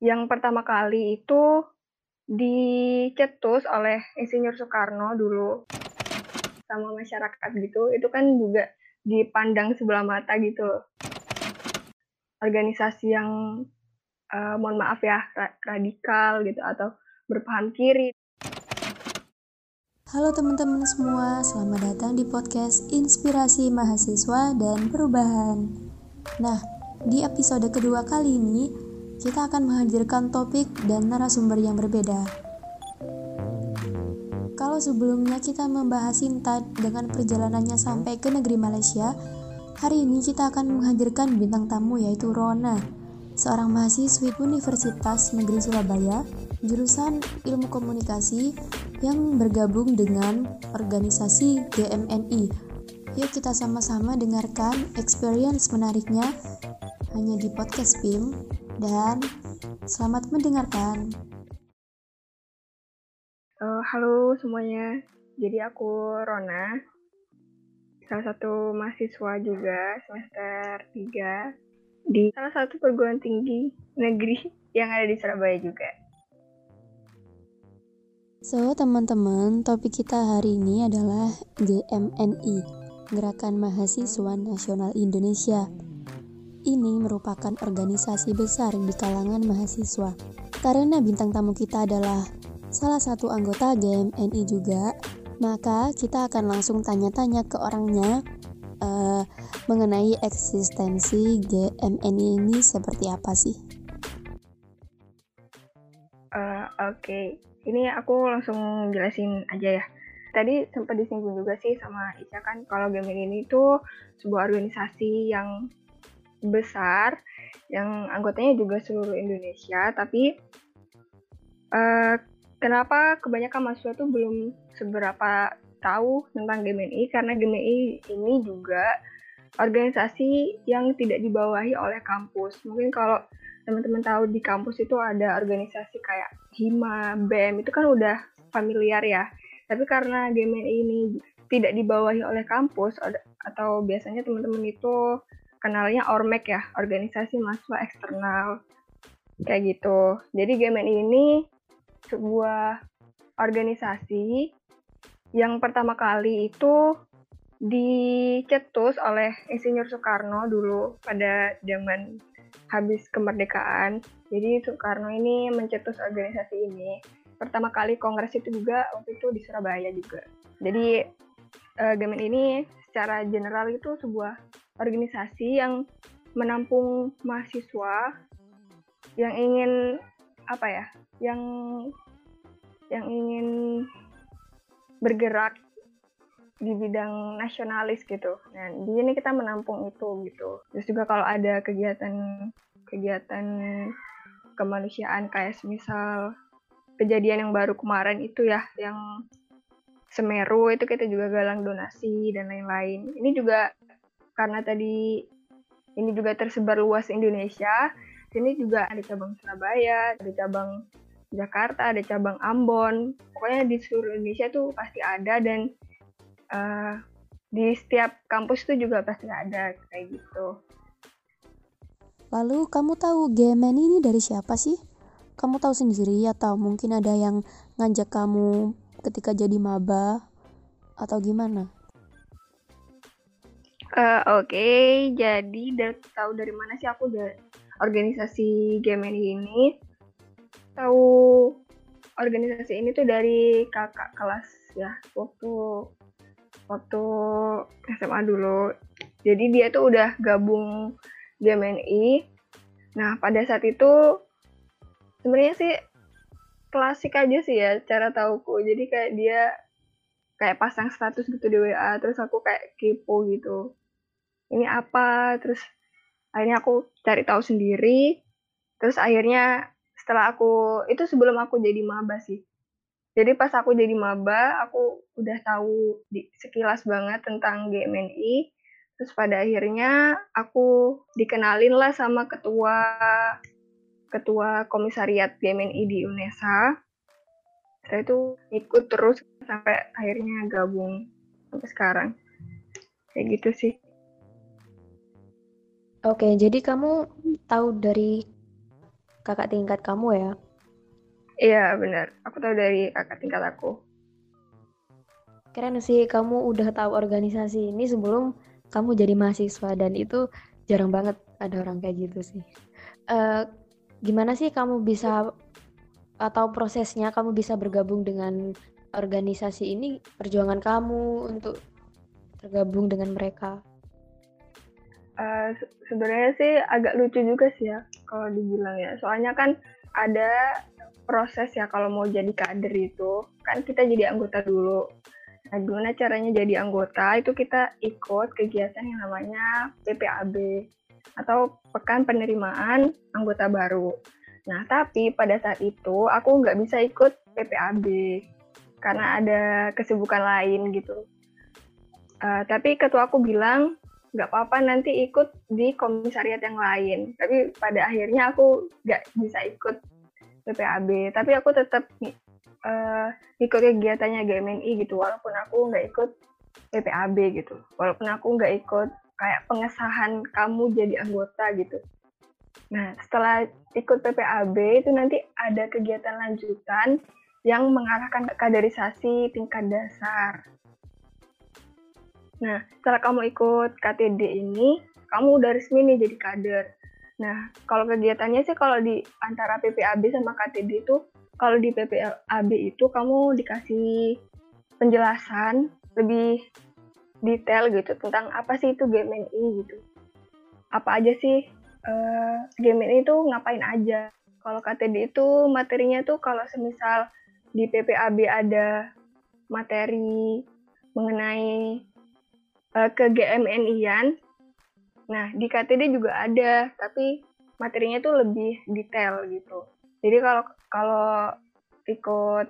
yang pertama kali itu dicetus oleh Insinyur Soekarno dulu sama masyarakat gitu itu kan juga dipandang sebelah mata gitu organisasi yang uh, mohon maaf ya radikal gitu atau berpaham kiri Halo teman-teman semua, selamat datang di podcast Inspirasi Mahasiswa dan Perubahan. Nah, di episode kedua kali ini, kita akan menghadirkan topik dan narasumber yang berbeda. Kalau sebelumnya kita membahas Sinta dengan perjalanannya sampai ke negeri Malaysia, hari ini kita akan menghadirkan bintang tamu yaitu Rona, seorang mahasiswi Universitas Negeri Surabaya, jurusan Ilmu Komunikasi yang bergabung dengan organisasi GMNI. Yuk kita sama-sama dengarkan experience menariknya hanya di podcast PIM dan selamat mendengarkan. Uh, halo semuanya, jadi aku Rona, salah satu mahasiswa juga semester 3 di salah satu perguruan tinggi negeri yang ada di Surabaya juga. So, teman-teman, topik kita hari ini adalah GMNI, Gerakan Mahasiswa Nasional Indonesia. Ini merupakan organisasi besar di kalangan mahasiswa. Karena bintang tamu kita adalah salah satu anggota GMNI juga, maka kita akan langsung tanya-tanya ke orangnya uh, mengenai eksistensi GMNI ini seperti apa sih? Uh, Oke, okay ini aku langsung jelasin aja ya. Tadi sempat disinggung juga sih sama Ica kan kalau Gemini ini tuh sebuah organisasi yang besar yang anggotanya juga seluruh Indonesia tapi uh, kenapa kebanyakan mahasiswa tuh belum seberapa tahu tentang GMI karena GMI ini juga organisasi yang tidak dibawahi oleh kampus. Mungkin kalau teman-teman tahu di kampus itu ada organisasi kayak Hima, BEM itu kan udah familiar ya. Tapi karena GMI ini tidak dibawahi oleh kampus atau biasanya teman-teman itu kenalnya Ormek ya, organisasi mahasiswa eksternal kayak gitu. Jadi GMI ini sebuah organisasi yang pertama kali itu dicetus oleh Insinyur Soekarno dulu pada zaman habis kemerdekaan. Jadi Soekarno ini mencetus organisasi ini. Pertama kali kongres itu juga waktu itu di Surabaya juga. Jadi uh, Gamen ini secara general itu sebuah organisasi yang menampung mahasiswa yang ingin apa ya, yang yang ingin bergerak di bidang nasionalis gitu. Nah, di sini kita menampung itu gitu. Terus juga kalau ada kegiatan kegiatan kemanusiaan kayak misal kejadian yang baru kemarin itu ya yang Semeru itu kita juga galang donasi dan lain-lain. Ini juga karena tadi ini juga tersebar luas Indonesia. Sini juga ada cabang Surabaya, ada cabang Jakarta, ada cabang Ambon. Pokoknya di seluruh Indonesia tuh pasti ada dan uh, di setiap kampus itu juga pasti ada kayak gitu. Lalu kamu tahu Gemen ini dari siapa sih? Kamu tahu sendiri atau mungkin ada yang ngajak kamu ketika jadi maba atau gimana? Uh, Oke, okay. jadi dari, tahu dari mana sih aku dari organisasi Gemen ini? Tahu organisasi ini tuh dari kakak kelas ya waktu waktu SMA dulu. Jadi dia tuh udah gabung di MNI. Nah, pada saat itu sebenarnya sih klasik aja sih ya cara tauku. Jadi kayak dia kayak pasang status gitu di WA, terus aku kayak kepo gitu. Ini apa? Terus akhirnya aku cari tahu sendiri. Terus akhirnya setelah aku itu sebelum aku jadi maba sih jadi pas aku jadi maba aku udah tahu di, sekilas banget tentang GMNI terus pada akhirnya aku dikenalin lah sama ketua ketua komisariat GMNI di UNESA saya itu ikut terus sampai akhirnya gabung sampai sekarang kayak gitu sih oke jadi kamu tahu dari kakak tingkat kamu ya? Iya benar, aku tahu dari kakak tingkat aku. Keren sih kamu udah tahu organisasi ini sebelum kamu jadi mahasiswa dan itu jarang banget ada orang kayak gitu sih. Uh, gimana sih kamu bisa atau prosesnya kamu bisa bergabung dengan organisasi ini perjuangan kamu untuk tergabung dengan mereka? Uh, sebenarnya sih agak lucu juga sih ya kalau dibilang ya. Soalnya kan ada proses ya kalau mau jadi kader itu kan kita jadi anggota dulu. Nah, gimana caranya jadi anggota? Itu kita ikut kegiatan yang namanya PPAB atau Pekan Penerimaan Anggota Baru. Nah, tapi pada saat itu aku nggak bisa ikut PPAB karena ada kesibukan lain gitu. Uh, tapi ketua aku bilang nggak apa-apa nanti ikut di komisariat yang lain. Tapi pada akhirnya aku nggak bisa ikut PPAB. Tapi aku tetap uh, ikut kegiatannya GMNI gitu walaupun aku nggak ikut PPAB gitu walaupun aku nggak ikut kayak pengesahan kamu jadi anggota gitu nah setelah ikut PPAB itu nanti ada kegiatan lanjutan yang mengarahkan ke kaderisasi tingkat dasar nah setelah kamu ikut KTD ini kamu udah resmi nih jadi kader nah kalau kegiatannya sih kalau di antara PPAB sama KTD itu kalau di PPAB itu kamu dikasih penjelasan lebih detail gitu tentang apa sih itu GMNI gitu. Apa aja sih uh, eh, GMNI itu ngapain aja. Kalau KTD itu materinya tuh kalau semisal di PPAB ada materi mengenai uh, ke GMNI-an, nah di KTD juga ada, tapi materinya tuh lebih detail gitu. Jadi kalau kalau ikut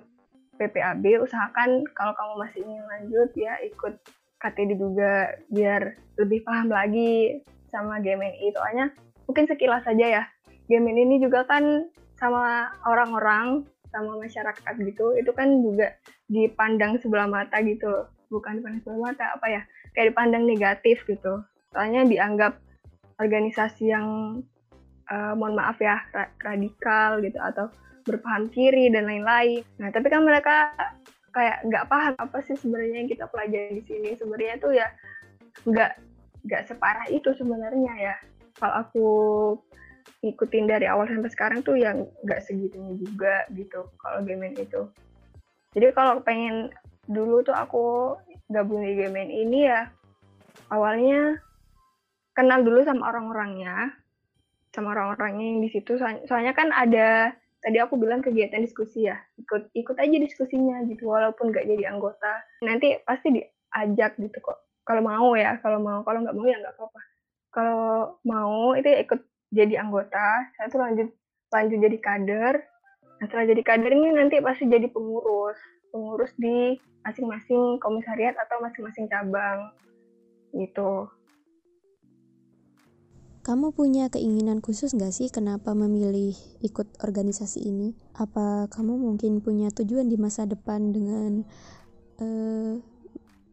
PPAB usahakan kalau kamu masih ingin lanjut ya ikut KTD juga biar lebih paham lagi sama GMNI soalnya mungkin sekilas saja ya. GMNI ini juga kan sama orang-orang sama masyarakat gitu itu kan juga dipandang sebelah mata gitu bukan dipandang sebelah mata apa ya kayak dipandang negatif gitu soalnya dianggap organisasi yang uh, mohon maaf ya radikal gitu atau berpaham kiri dan lain-lain. Nah tapi kan mereka kayak nggak paham apa sih sebenarnya yang kita pelajari di sini. Sebenarnya tuh ya nggak nggak separah itu sebenarnya ya. Kalau aku ikutin dari awal sampai sekarang tuh yang nggak segitunya juga gitu kalau game itu. Jadi kalau pengen dulu tuh aku gabung di game ini ya. Awalnya kenal dulu sama orang-orangnya sama orang-orangnya yang di situ. Soalnya kan ada tadi aku bilang kegiatan diskusi ya. Ikut ikut aja diskusinya gitu walaupun nggak jadi anggota. Nanti pasti diajak gitu kok. Kalau mau ya kalau mau. Kalau nggak mau ya nggak apa-apa. Kalau mau itu ya ikut jadi anggota. Saya tuh lanjut lanjut jadi kader. Nah setelah jadi kader ini nanti pasti jadi pengurus pengurus di masing-masing komisariat atau masing-masing cabang gitu kamu punya keinginan khusus nggak sih kenapa memilih ikut organisasi ini? Apa kamu mungkin punya tujuan di masa depan dengan uh,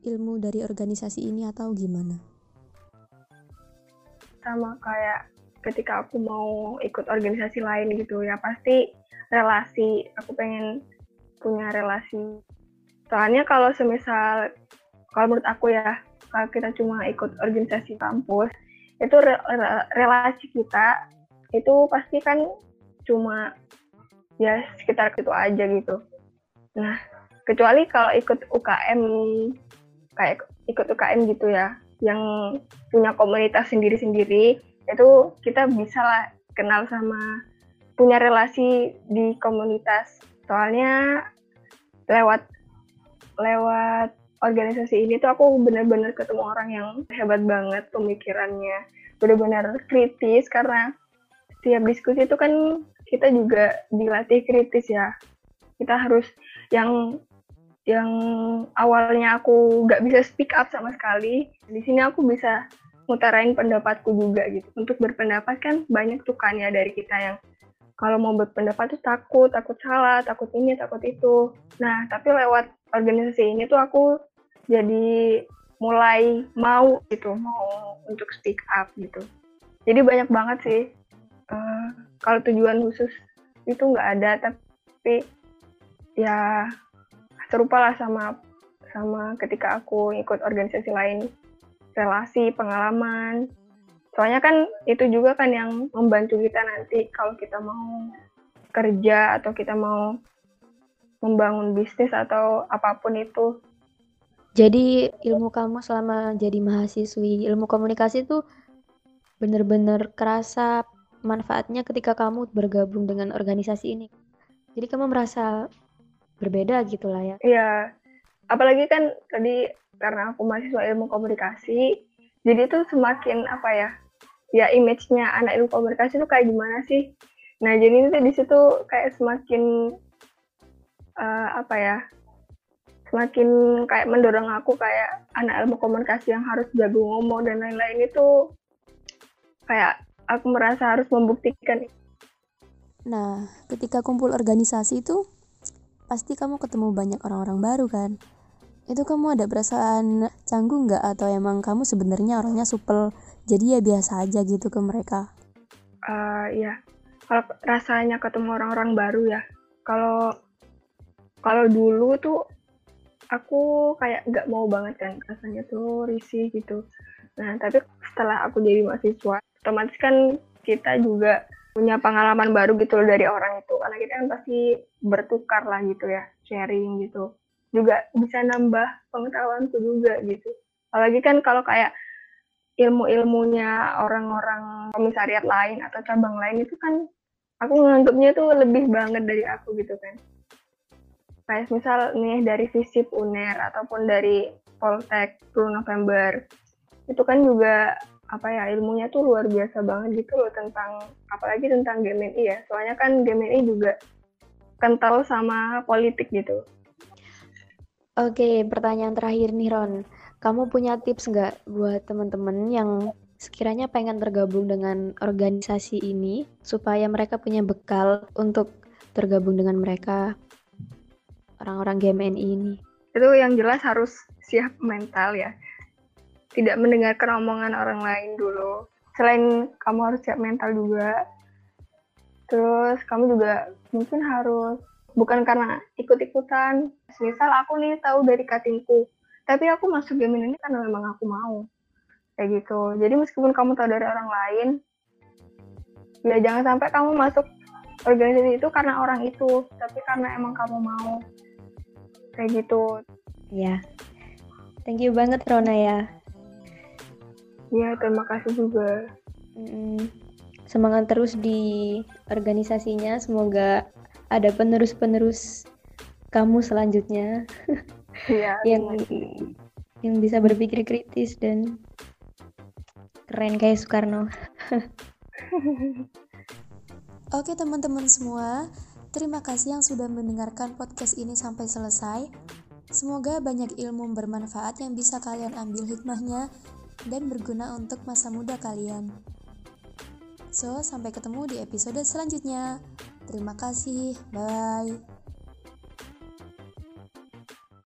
ilmu dari organisasi ini atau gimana? Sama kayak ketika aku mau ikut organisasi lain gitu ya pasti relasi aku pengen punya relasi soalnya kalau semisal kalau menurut aku ya kalau kita cuma ikut organisasi kampus itu re relasi kita itu pasti kan cuma ya sekitar itu aja gitu. Nah, kecuali kalau ikut UKM kayak ikut UKM gitu ya, yang punya komunitas sendiri-sendiri, itu kita bisa lah kenal sama punya relasi di komunitas. Soalnya lewat lewat organisasi ini tuh aku benar-benar ketemu orang yang hebat banget pemikirannya. Benar-benar kritis karena setiap diskusi itu kan kita juga dilatih kritis ya. Kita harus yang yang awalnya aku nggak bisa speak up sama sekali di sini aku bisa mutarain pendapatku juga gitu. Untuk berpendapat kan banyak tuh kan ya dari kita yang kalau mau berpendapat tuh takut takut salah takut ini takut itu. Nah tapi lewat organisasi ini tuh aku jadi mulai mau gitu mau untuk speak up gitu. Jadi banyak banget sih uh, kalau tujuan khusus itu nggak ada tapi ya serupa lah sama sama ketika aku ikut organisasi lain. Relasi pengalaman soalnya kan itu juga kan yang membantu kita nanti kalau kita mau kerja atau kita mau membangun bisnis atau apa pun itu. Jadi ilmu kamu selama jadi mahasiswi ilmu komunikasi itu benar-benar kerasa manfaatnya ketika kamu bergabung dengan organisasi ini. Jadi kamu merasa berbeda gitu lah ya. Iya apalagi kan tadi karena aku mahasiswa ilmu komunikasi jadi itu semakin apa ya ya image-nya anak ilmu komunikasi itu kayak gimana sih? Nah jadi itu di situ kayak semakin uh, apa ya semakin kayak mendorong aku kayak anak ilmu komunikasi yang harus jago ngomong dan lain-lain itu kayak aku merasa harus membuktikan. Nah ketika kumpul organisasi itu pasti kamu ketemu banyak orang-orang baru kan itu kamu ada perasaan canggung nggak? Atau emang kamu sebenarnya orangnya supel jadi ya biasa aja gitu ke mereka? Uh, ya kalau rasanya ketemu orang-orang baru ya. Kalau kalau dulu tuh aku kayak nggak mau banget kan rasanya tuh risih gitu. Nah tapi setelah aku jadi mahasiswa otomatis kan kita juga punya pengalaman baru gitu loh dari orang itu. Karena kita kan pasti bertukar lah gitu ya sharing gitu juga bisa nambah pengetahuanku juga gitu. Apalagi kan kalau kayak ilmu-ilmunya orang-orang komisariat lain atau cabang lain itu kan aku menganggapnya tuh lebih banget dari aku gitu kan. Kayak misal nih dari FISIP UNER ataupun dari Poltek 10 November itu kan juga apa ya ilmunya tuh luar biasa banget gitu loh tentang apalagi tentang GMI ya. Soalnya kan GMI juga kental sama politik gitu Oke, pertanyaan terakhir nih Ron kamu punya tips nggak buat teman-teman yang sekiranya pengen tergabung dengan organisasi ini supaya mereka punya bekal untuk tergabung dengan mereka orang-orang GMNI ini? Itu yang jelas harus siap mental ya. Tidak mendengarkan omongan orang lain dulu. Selain kamu harus siap mental juga, terus kamu juga mungkin harus bukan karena ikut-ikutan. Misal aku nih tahu dari katingku, tapi aku masuk game ini karena memang aku mau. Kayak gitu. Jadi meskipun kamu tahu dari orang lain ya jangan sampai kamu masuk organisasi itu karena orang itu tapi karena emang kamu mau. Kayak gitu. Ya thank you banget Rona ya. Ya terima kasih juga. Semangat terus di organisasinya. Semoga ada penerus-penerus kamu selanjutnya ya, yang yang bisa berpikir kritis dan keren kayak Soekarno. Oke teman-teman semua, terima kasih yang sudah mendengarkan podcast ini sampai selesai. Semoga banyak ilmu bermanfaat yang bisa kalian ambil hikmahnya dan berguna untuk masa muda kalian. So, sampai ketemu di episode selanjutnya. Terima kasih, bye.